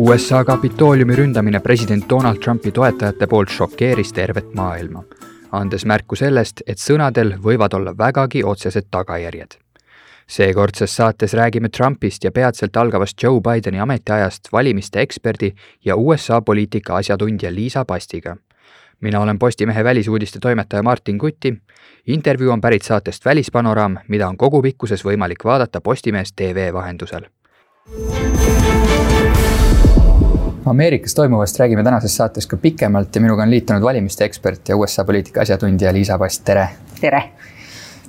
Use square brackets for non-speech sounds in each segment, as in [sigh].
USA Kapitooliumi ründamine president Donald Trumpi toetajate poolt šokeeris tervet maailma, andes märku sellest, et sõnadel võivad olla vägagi otsesed tagajärjed. seekordses saates räägime Trumpist ja peatselt algavast Joe Bideni ametiajast valimiste eksperdi ja USA poliitika asjatundja Liisa Pastiga. mina olen Postimehe välisuudiste toimetaja Martin Kutti. intervjuu on pärit saatest Välispanoraam, mida on kogupikkuses võimalik vaadata Postimehes tv vahendusel Ameerikas toimuvast räägime tänases saates ka pikemalt ja minuga on liitunud valimiste ekspert ja USA poliitika asjatundja Liisa Past, tere. tere.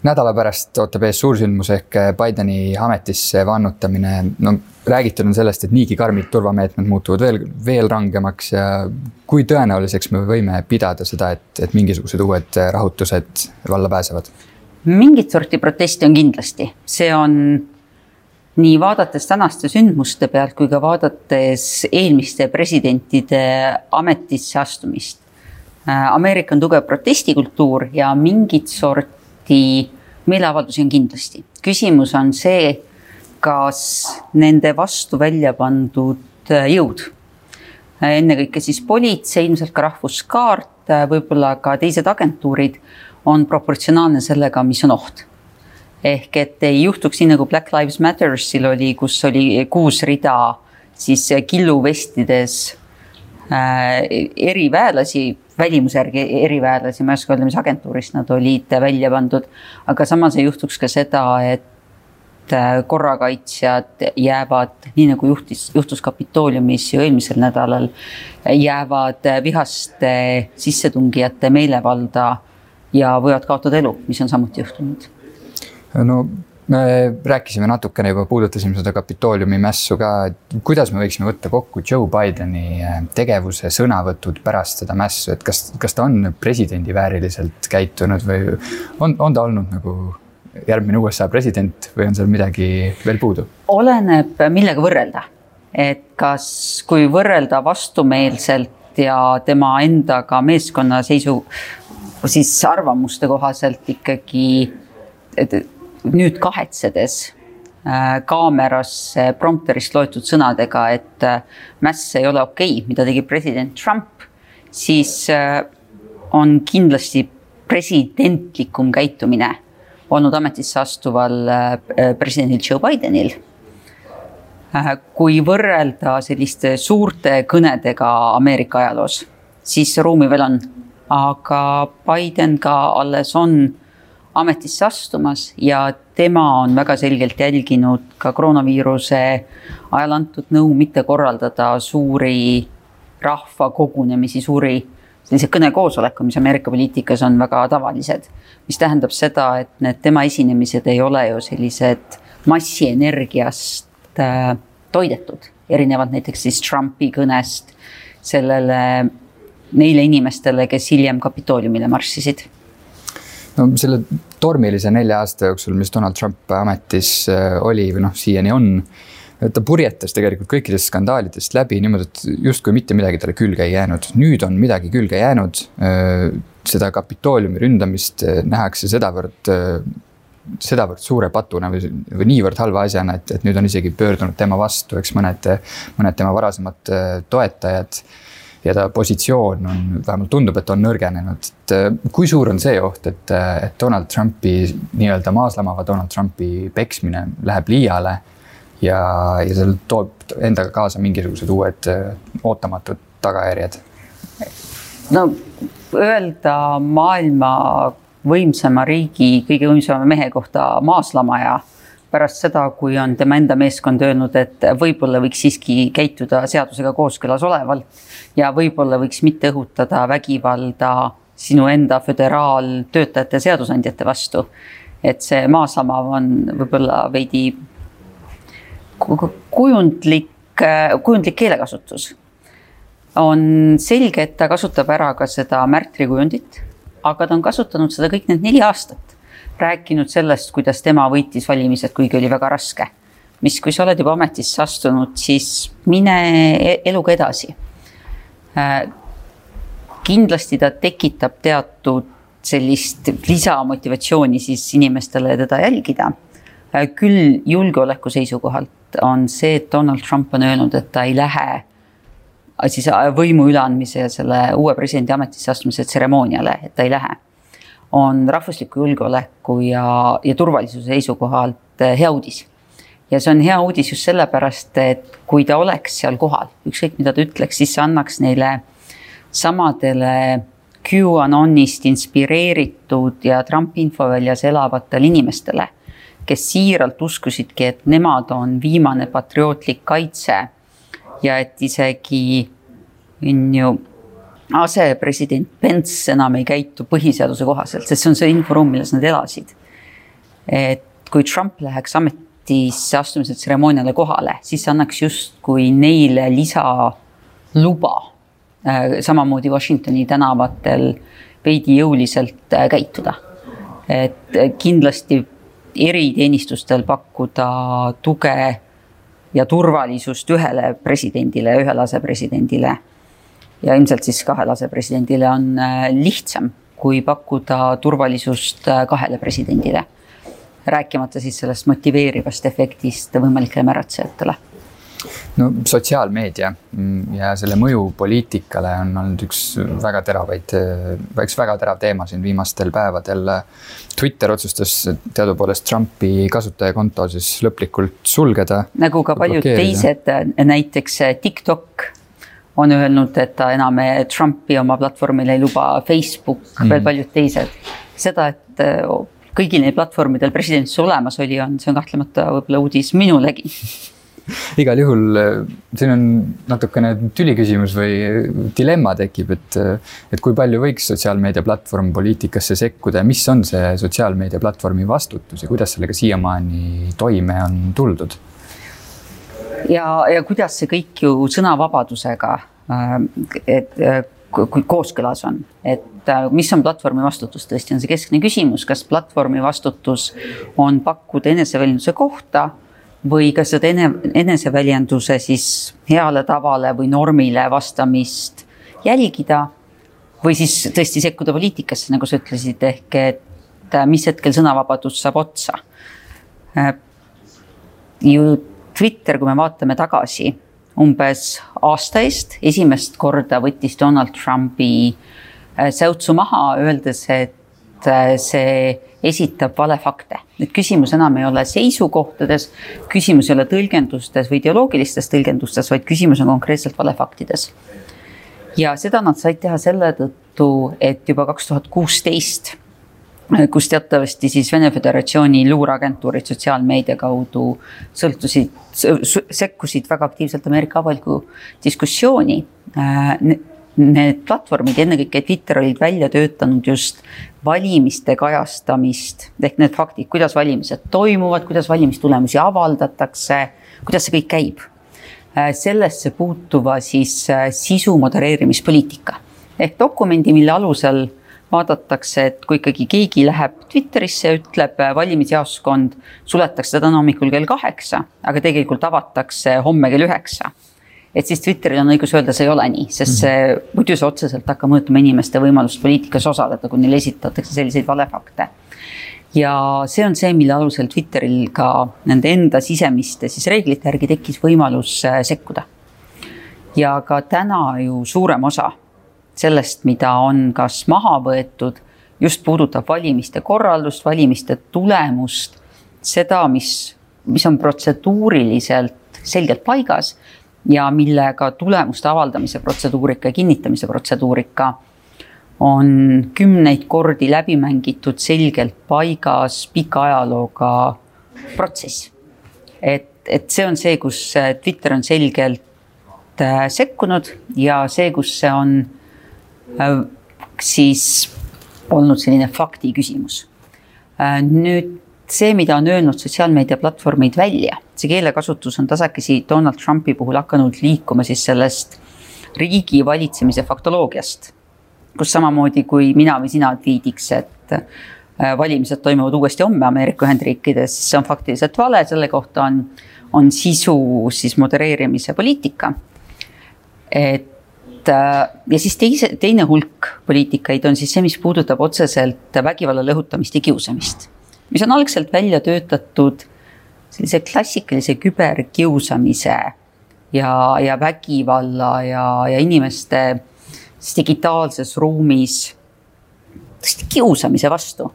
nädala pärast ootab ees suursündmus ehk Bideni ametisse vannutamine. no räägitud on sellest, et niigi karmid turvameetmed muutuvad veel, veel rangemaks ja kui tõenäoliseks me võime pidada seda, et, et mingisugused uued rahutused valla pääsevad? mingit sorti protesti on kindlasti, see on nii vaadates tänaste sündmuste pealt kui ka vaadates eelmiste presidentide ametisse astumist. Äh, Ameerika on tugev protestikultuur ja mingit sorti meeleavaldusi on kindlasti. küsimus on see, kas nende vastu välja pandud äh, jõud, äh, ennekõike siis politsei, ilmselt ka rahvuskaart, võib-olla ka teised agentuurid, on proportsionaalne sellega, mis on oht ehk et ei juhtuks nii nagu Black Lives Mattersil oli, kus oli kuus rida siis killuvestides äh, eriväelasi, välimuse järgi eriväelasi, ma ei oska öelda, mis agentuurist nad olid välja pandud. aga samas ei juhtuks ka seda, et äh, korrakaitsjad jäävad, nii nagu juhtis, juhtus Kapitooliumis ju eelmisel nädalal, jäävad vihaste sissetungijate meelevalda ja võivad kaotada elu, mis on samuti juhtunud no me rääkisime natukene juba, puudutasime seda Kapitooliumi mässu ka, et kuidas me võiksime võtta kokku Joe Bideni äh, tegevuse, sõnavõtud pärast seda mässu, et kas, kas ta on presidendi vääriliselt käitunud või on, on ta olnud nagu järgmine USA president või on seal midagi veel puudu? oleneb, millega võrrelda, et kas, kui võrrelda vastumeelselt ja tema endaga meeskonna seisu, siis arvamuste kohaselt ikkagi, et nüüd kahetsedes äh, kaamerasse prompterist loetud sõnadega, et äh, mäss ei ole okei okay,, mida tegi president Trump, siis äh, on kindlasti presidentlikum käitumine olnud ametisse astuval presidendil Joe Bidenil. kui võrrelda selliste suurte kõnedega Ameerika ajaloos, siis ruumi veel on, aga Biden ka alles on ametisse astumas ja tema on väga selgelt jälginud ka koroonaviiruse ajal antud nõu mitte korraldada suuri rahvakogunemisi, suuri selliseid kõnekoosolekud, mis Ameerika poliitikas on väga tavalised. mis tähendab seda, et need tema esinemised ei ole ju sellised massienergiast äh, toidetud, erinevalt näiteks siis Trumpi kõnest sellele, neile inimestele, kes hiljem Kapitooliumile marssisid no selle tormilise nelja aasta jooksul, mis Donald Trump ametis äh, oli või noh, siiani on. ta purjetas tegelikult kõikidest skandaalidest läbi niimoodi, et justkui mitte midagi talle külge ei jäänud. nüüd on midagi külge jäänud. Äh, seda Kapitooliumi ründamist äh, nähakse sedavõrd sedavõrd suure patuna või, või niivõrd halva asjana, et, et nüüd on isegi pöördunud tema vastu, eks mõned, mõned tema varasemad toetajad ja ta positsioon on, vähemalt tundub, et on nõrgenenud. et äh, kui suur on see oht, et, äh, et Donald Trumpi nii-öelda maaslamava Donald Trumpi peksmine läheb liiale ja, ja see toob endaga kaasa mingisugused uued äh, ootamatud tagajärjed? no öelda maailma võimsama riigi kõige võimsama mehe kohta maaslamaja pärast seda, kui on tema enda meeskond öelnud, et võib-olla võiks siiski käituda seadusega kooskõlas olevalt ja võib-olla võiks mitte õhutada vägivalda sinu enda föderaaltöötajate seadusandjate vastu. et see maasamav on võib-olla veidi kujundlik, kujundlik keelekasutus. on selge, et ta kasutab ära ka seda märtrikujundit, aga ta on kasutanud seda kõik need neli aastat. Rääkinud sellest, kuidas tema võitis valimised, kuigi oli väga raske. mis, kui sa oled juba ametisse astunud, siis mine e-, eluga edasi Äh, kindlasti ta tekitab teatud sellist lisamotivatsiooni siis inimestele teda jälgida. Äh, küll julgeoleku seisukohalt on see, et Donald Trump on öelnud, et ta ei lähe siis võimu üleandmise ja selle uue presidendi ametisse astumise tseremooniale, et ta ei lähe, on rahvusliku julgeoleku ja, ja turvalisuse seisukohalt hea uudis. Ja see on hea uudis just sellepärast, et kui ta oleks seal kohal, ükskõik mida ta ütleks, siis see annaks neile samadele QAnonist inspireeritud ja Trumpi infoväljas elavatele inimestele, kes siiralt uskusidki, et nemad on viimane patriootlik kaitse ja et isegi on ju asepresident Pence enam ei käitu põhiseaduse kohaselt, sest see on see inforuum, milles nad elasid. et kui Trump läheks amet ametisse astumise tseremooniale kohale, siis see annaks justkui neile lisaluba äh, samamoodi Washingtoni tänavatel veidi jõuliselt äh, käituda. et kindlasti eriteenistustel pakkuda tuge ja turvalisust ühele presidendile ja ühele asepresidendile ja ilmselt siis kahele asepresidendile on äh, lihtsam kui pakkuda turvalisust kahele presidendile rääkimata siis sellest motiveerivast efektist võimalikele märatsejatele no sotsiaalmeedia ja selle mõju poliitikale on olnud üks väga teravaid, üks väga terav teema siin viimastel päevadel. Twitter otsustas teadupoolest Trumpi kasutajakonto siis lõplikult sulgeda. nagu ka paljud teised, näiteks TikTok on öelnud, et ta enam Trumpi oma platvormil ei luba, Facebook mm., veel paljud teised. seda, et kõigil neil platvormidel presidendis olemas oli, on, see on kahtlemata võib-olla uudis minulegi [laughs] igal juhul äh, siin on natukene tüliküsimus või dilemma tekib, et, et kui palju võiks sotsiaalmeedia platvorm poliitikasse sekkuda ja mis on see sotsiaalmeedia platvormi vastutus ja kuidas sellega siiamaani toime on tuldud? Ja, ja kuidas see kõik ju sõnavabadusega, äh, et kui kooskõlas on, et äh, mis on platvormi vastutus, tõesti on see keskne küsimus, kas platvormi vastutus on pakkuda eneseväljenduse kohta või kas seda ene, eneseväljenduse siis heale tavale või normile vastamist jälgida või siis tõesti sekkuda poliitikasse, nagu sa ütlesid, ehk et äh, mis hetkel sõnavabadus saab otsa. Äh, ju Twitter, kui me vaatame tagasi umbes aasta eest esimest korda võttis Donald Trumpi äh, säutsu maha, öeldes, et äh, see esitab valefakte. et küsimus enam ei ole seisukohtades, küsimus ei ole tõlgendustes või ideoloogilistes tõlgendustes, vaid küsimus on konkreetselt valefaktides. ja seda nad said teha selle tõttu, et juba kaks tuhat kuusteist kus teatavasti siis Vene Föderatsiooni luureagentuurid sotsiaalmeedia kaudu sõltusid, sekkusid väga aktiivselt Ameerika avalikku diskussiooni. Äh, need platvormid, ennekõike Twitter olid välja töötanud just valimiste kajastamist ehk need faktid, kuidas valimised toimuvad, kuidas valimistulemusi avaldatakse, kuidas see kõik käib. Äh, sellesse puutuva siis äh, sisu modereerimispoliitika ehk dokumendi, mille alusel vaadatakse, et kui ikkagi keegi läheb Twitterisse ja ütleb äh, valimisjaoskond suletakse täna hommikul kell kaheksa, aga tegelikult avatakse homme kell üheksa. et siis Twitteril on õigus öelda, see ei ole nii, sest see mhm. muidu see otseselt hakkab mõjutama inimeste võimalust poliitikas osaleda, kui neile esitatakse selliseid valefakte ja see on see, mille alusel Twitteril ka nende enda sisemiste siis reeglite järgi tekkis võimalus äh, sekkuda. ja ka täna ju suurem osa sellest, mida on kas maha võetud, just puudutab valimiste korraldust, valimiste tulemust, seda, mis, mis on protseduuriliselt selgelt paigas ja millega tulemuste avaldamise protseduurika ja kinnitamise protseduurika on kümneid kordi läbi mängitud, selgelt paigas, pika ajalooga protsess. et, et see on see, kus Twitter on selgelt äh, sekkunud ja see, kus see on siis olnud selline fakti küsimus. Äh, nüüd see, mida on öelnud sotsiaalmeediaplatvormid välja, see keelekasutus on tasakesi Donald Trumpi puhul hakanud liikuma siis sellest riigi valitsemise faktoloogiast, kus samamoodi kui mina või sina tweetiks, et äh, valimised toimuvad uuesti homme Ameerika Ühendriikides, see on faktiliselt vale, selle kohta on, on sisu siis modereerimise poliitika. et et äh, ja siis teise, teine hulk poliitikaid on siis see, mis puudutab otseselt vägivallale õhutamist ja kiusamist, mis on algselt välja töötatud sellise klassikalise küberkiusamise ja, ja vägivalla ja, ja inimeste digitaalses ruumis kiusamise vastu.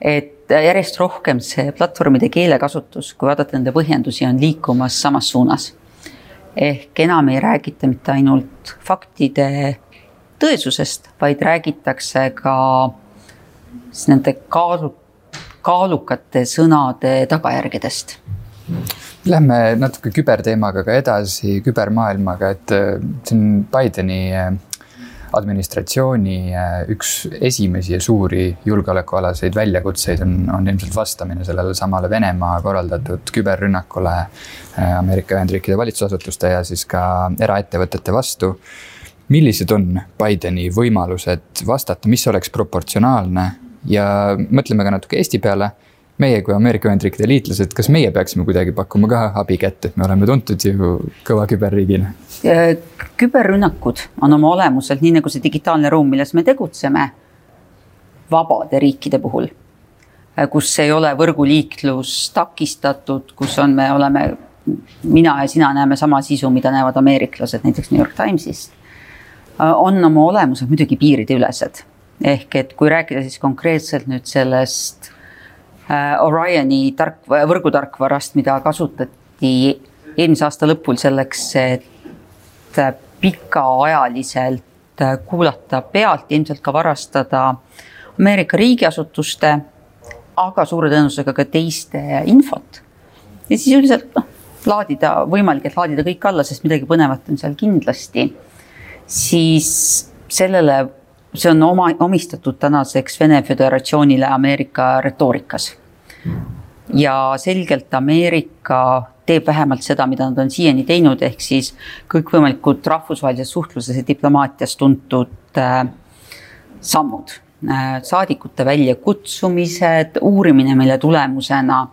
et järjest rohkem see platvormide keelekasutus, kui vaadata nende põhjendusi, on liikumas samas suunas. Ehk enam ei räägita mitte ainult faktide tõesusest, vaid räägitakse ka nende kaalu, kaalukate sõnade tagajärgedest. Lähme natuke küberteemaga ka edasi, kübermaailmaga, et äh, on Bideni äh, administratsiooni äh, üks esimesi ja suuri julgeolekualaseid väljakutseid on, on ilmselt vastamine sellele samale Venemaa korraldatud küberrünnakule Ameerika Ühendriikide valitsusasutuste ja siis ka eraettevõtete vastu millised on Bideni võimalused vastata, mis oleks proportsionaalne ja mõtleme ka natuke Eesti peale. Meie kui Ameerika Ühendriikide liitlased, kas meie peaksime kuidagi pakkuma ka abikätt, et me oleme tuntud ju kõva küberriigina? küberrünnakud on oma olemuselt, nii nagu see digitaalne ruum, milles me tegutseme, vabade riikide puhul, kus ei ole võrguliiklus takistatud, kus on, me oleme, mina ja sina näeme sama sisu, mida näevad ameeriklased näiteks New York Timesist on oma olemuselt muidugi piirideülesed. ehk et kui rääkida siis konkreetselt nüüd sellest Orioni tark, võrgutarkvarast, mida kasutati eelmise aasta lõpul selleks, et pikaajaliselt kuulata pealt, ilmselt ka varastada Ameerika riigiasutuste, aga suure tõenäosusega ka teiste infot. ja siis üldiselt noh, laadida, võimalik, et laadida kõik alla, sest midagi põnevat on seal kindlasti siis sellele, see on oma, omistatud tänaseks Vene Föderatsioonile Ameerika retoorikas. ja selgelt Ameerika teeb vähemalt seda, mida nad on siiani teinud, ehk siis kõikvõimalikud rahvusvahelises suhtluses ja diplomaatias tuntud äh, sammud äh,, saadikute väljakutsumised, uurimine, mille tulemusena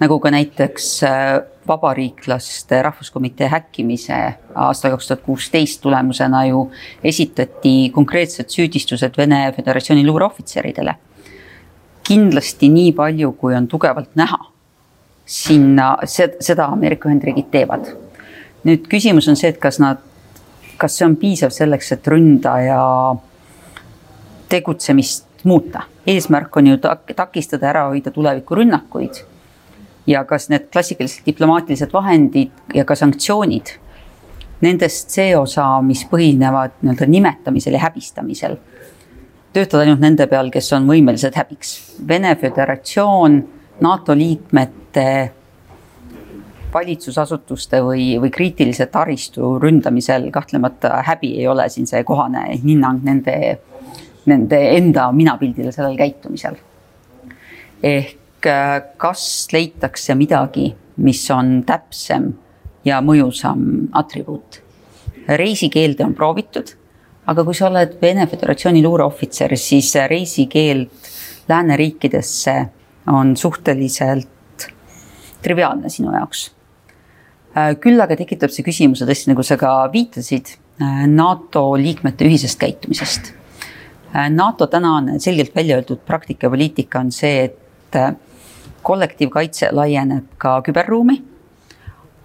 nagu ka näiteks äh, vabariiklaste rahvuskomitee häkkimise aastal kaks tuhat kuusteist tulemusena ju esitati konkreetsed süüdistused Vene Föderatsiooni luureohvitseridele. kindlasti nii palju, kui on tugevalt näha, sinna, seda Ameerika Ühendriigid teevad. nüüd küsimus on see, et kas nad, kas see on piisav selleks, et ründaja tegutsemist muuta. eesmärk on ju takistada, ära hoida tulevikurünnakuid ja kas need klassikalised diplomaatilised vahendid ja ka sanktsioonid, nendest see osa, mis põhinevad nii-öelda nimetamisel ja häbistamisel, töötada ainult nende peal, kes on võimelised häbiks. Vene Föderatsioon, NATO liikmete, valitsusasutuste või, või kriitilise taristu ründamisel kahtlemata häbi ei ole siin see kohane hinnang nende, nende enda minapildile sellel käitumisel. ehk kas leitakse midagi, mis on täpsem ja mõjusam atribuut. reisikeelde on proovitud, aga kui sa oled Vene Föderatsiooni luureohvitser, siis reisikeeld lääneriikidesse on suhteliselt triviaalne sinu jaoks. Äh, küll aga tekitab see küsimuse tõesti, nagu sa ka viitasid, äh, NATO liikmete ühisest käitumisest. NATO tänane selgelt välja öeldud praktika ja poliitika on see, et kollektiivkaitse laieneb ka küberruumi.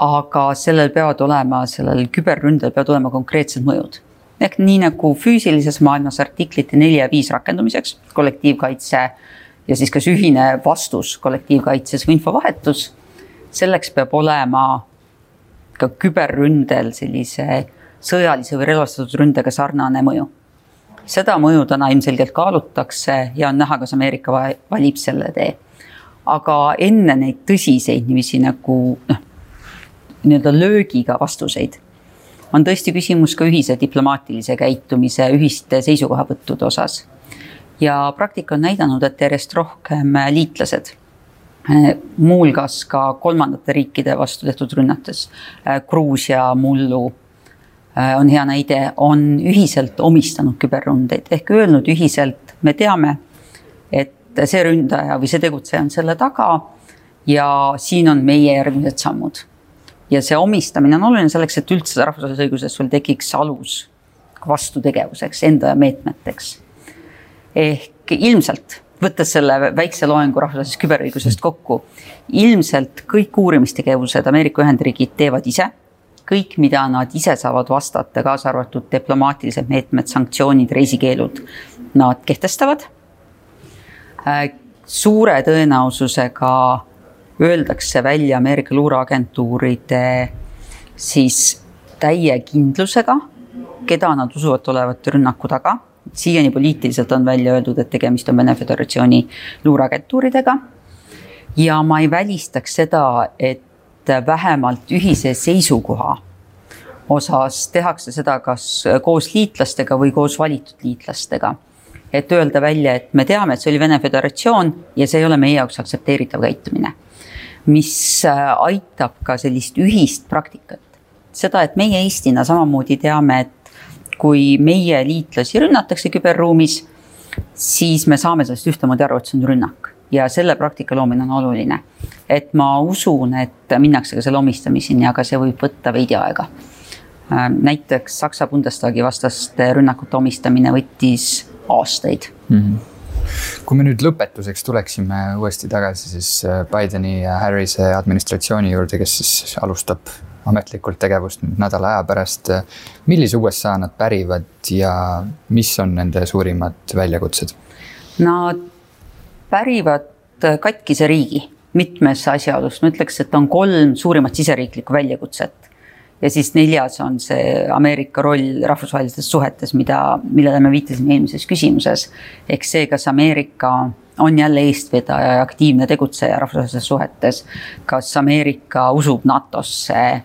aga sellel peavad olema, sellel küberründel peavad olema konkreetsed mõjud. ehk nii nagu füüsilises maailmas artiklite neli ja viis rakendumiseks, kollektiivkaitse ja siis kas ühine vastus kollektiivkaitses või infovahetus. selleks peab olema ka küberründel sellise sõjalise või relvastatud ründega sarnane mõju seda mõju täna ilmselgelt kaalutakse ja on näha, kas Ameerika valib selle tee aga enne neid tõsiseid niiviisi nagu noh, nii-öelda löögiga vastuseid on tõesti küsimus ka ühise diplomaatilise käitumise, ühiste seisukohavõttude osas. ja praktika on näidanud, et järjest rohkem liitlased, muuhulgas ka kolmandate riikide vastu tehtud rünnates, Gruusia, mullu on hea näide, on ühiselt omistanud küberrundeid ehk öelnud ühiselt, me teame, et see ründaja või see tegutseja on selle taga ja siin on meie järgmised sammud. ja see omistamine on oluline selleks, et üldse rahvusvahelises õiguses sul tekiks alus vastutegevuseks, enda meetmeteks. ehk ilmselt, võttes selle väikse loengu rahvusvahelisest küberõigusest kokku, ilmselt kõik uurimistegevused Ameerika Ühendriigid teevad ise kõik, mida nad ise saavad vastata, kaasa arvatud diplomaatilised meetmed, sanktsioonid, reisikeelud, nad kehtestavad. Äh, suure tõenäosusega öeldakse välja Ameerika luureagentuuride siis täie kindlusega, keda nad usuvad olevat rünnaku taga. siiani poliitiliselt on välja öeldud, et tegemist on Vene Föderatsiooni luureagentuuridega. ja ma ei välistaks seda, et vähemalt ühise seisukoha osas tehakse seda kas koos liitlastega või koos valitud liitlastega. Et öelda välja, et me teame, et see oli Vene Föderatsioon ja see ei ole meie jaoks aktsepteeritav käitumine. mis aitab ka sellist ühist praktikat seda, et meie Eestina samamoodi teame, et kui meie liitlasi rünnatakse küberruumis, siis me saame sellest ühtemoodi aru, et see on rünnak ja selle praktika loomine on oluline. et ma usun, et minnakse ka selle omistamiseni, aga see võib võtta veidi aega. Äh, näiteks Saksa Bundestagi vastaste rünnakute omistamine võttis aastaid mm. -hmm kui me nüüd lõpetuseks tuleksime uuesti tagasi siis äh, Bideni ja Harrise administratsiooni juurde, kes siis alustab ametlikult tegevust nüüd nädala aja pärast. millise USA nad pärivad ja mis on nende suurimad väljakutsed? Nad pärivad katkise riigi mitmes asjaolus, ma ütleks, et on kolm suurimat siseriiklikku väljakutset. Ja siis neljas on see Ameerika roll rahvusvahelistes suhetes, mida, millele me viitasime eelmises küsimuses. ehk see, kas Ameerika on jälle eestvedaja ja aktiivne tegutseja rahvusvahelistes suhetes. kas Ameerika usub NATO-sse,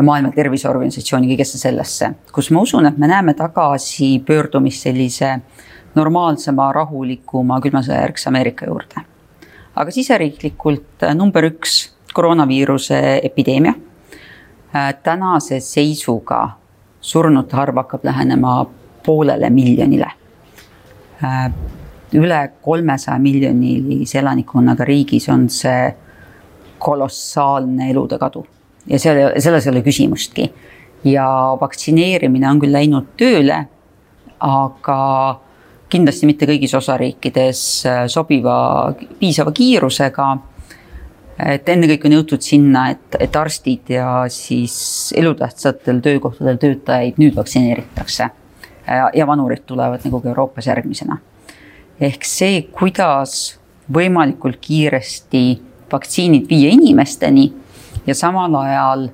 Maailma Terviseorganisatsiooni, kõigesse sellesse, kus ma usun, et me näeme tagasipöördumist sellise normaalsema, rahulikuma külma sõja järgse Ameerika juurde. aga siseriiklikult number üks koroonaviiruse epideemia. Äh, tänase seisuga surnute arv hakkab lähenema poolele miljonile äh, üle kolmesaja miljonilise elanikkonnaga riigis on see kolossaalne elude kadu ja seal, selles ei ole küsimustki. ja vaktsineerimine on küll läinud tööle, aga kindlasti mitte kõigis osariikides äh, sobiva, piisava kiirusega. Et ennekõike on jõutud sinna, et, et arstid ja siis elutähtsatel töökohtadel töötajaid nüüd vaktsineeritakse. ja vanurid tulevad nagu ka Euroopas järgmisena ehk see, kuidas võimalikult kiiresti vaktsiinid viia inimesteni ja samal ajal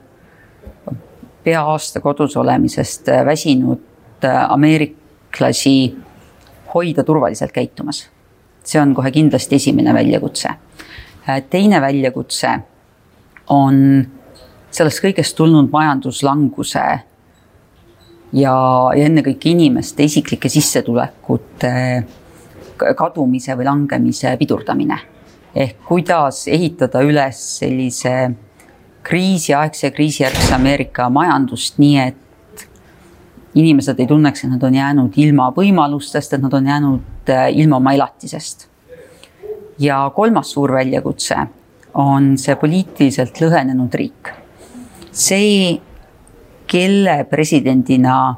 pea aasta kodus olemisest väsinud ameeriklasi hoida turvaliselt käitumas. see on kohe kindlasti esimene väljakutse. Teine väljakutse on sellest kõigest tulnud majanduslanguse ja, ja ennekõike inimeste isiklike sissetulekute kadumise või langemise pidurdamine. ehk kuidas ehitada üles sellise kriisiaegse, kriisijärgse Ameerika majandust nii, et inimesed ei tunneks, et nad on jäänud ilma võimalustest, et nad on jäänud äh, ilma oma elatisest. Ja kolmas suur väljakutse on see poliitiliselt lõhenenud riik. see, kelle presidendina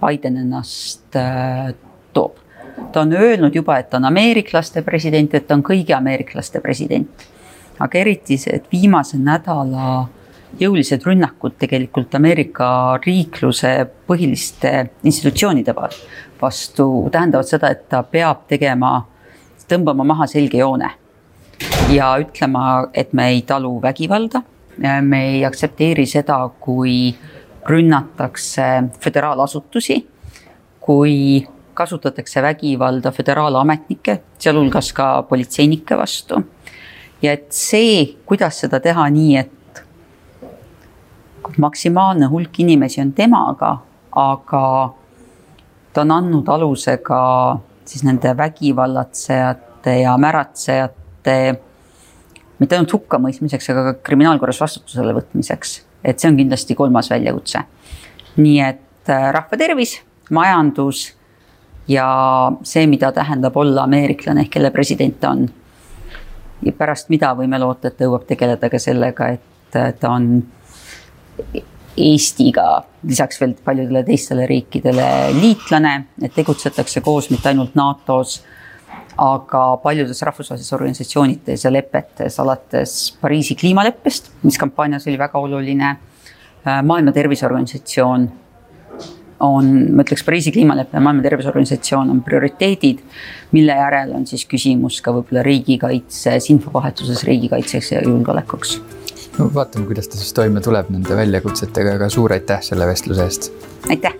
Biden ennast äh, toob ta on öelnud juba, et ta on ameeriklaste president, et ta on kõigi ameeriklaste president. aga eriti see, et viimase nädala jõulised rünnakud tegelikult Ameerika riikluse põhiliste institutsioonide vastu tähendavad seda, et ta peab tegema, tõmbama maha selge joone ja ütlema, et me ei talu vägivalda. me ei aktsepteeri seda, kui rünnatakse föderaalasutusi, kui kasutatakse vägivalda föderaalametnike, sealhulgas ka politseinike vastu. ja et see, kuidas seda teha nii, et maksimaalne hulk inimesi on temaga, aga ta on andnud aluse ka siis nende vägivallatsejate ja märatsejate mitte ainult hukkamõistmiseks, aga ka kriminaalkorras vastutusele võtmiseks. et see on kindlasti kolmas väljakutse. nii et äh, rahva tervis, majandus ja see, mida tähendab olla ameeriklane ehk kelle president ta on. ja pärast mida võime loota, et ta jõuab tegeleda ka sellega, et ta on Eestiga lisaks veel paljudele teistele riikidele liitlane, et tegutsetakse koos mitte ainult NATO-s, aga paljudes rahvusvahelistes organisatsioonides ja lepetes, alates Pariisi kliimaleppest, mis kampaanias oli väga oluline maailma Terviseorganisatsioon on, ma ütleks, Pariisi kliimalepe ja Maailma Terviseorganisatsioon on prioriteedid, mille järel on siis küsimus ka võib-olla riigikaitses, infovahetuses riigikaitseks ja julgeolekuks. No vaatame, kuidas ta siis toime tuleb nende väljakutsetega, aga suur aitäh selle vestluse eest. aitäh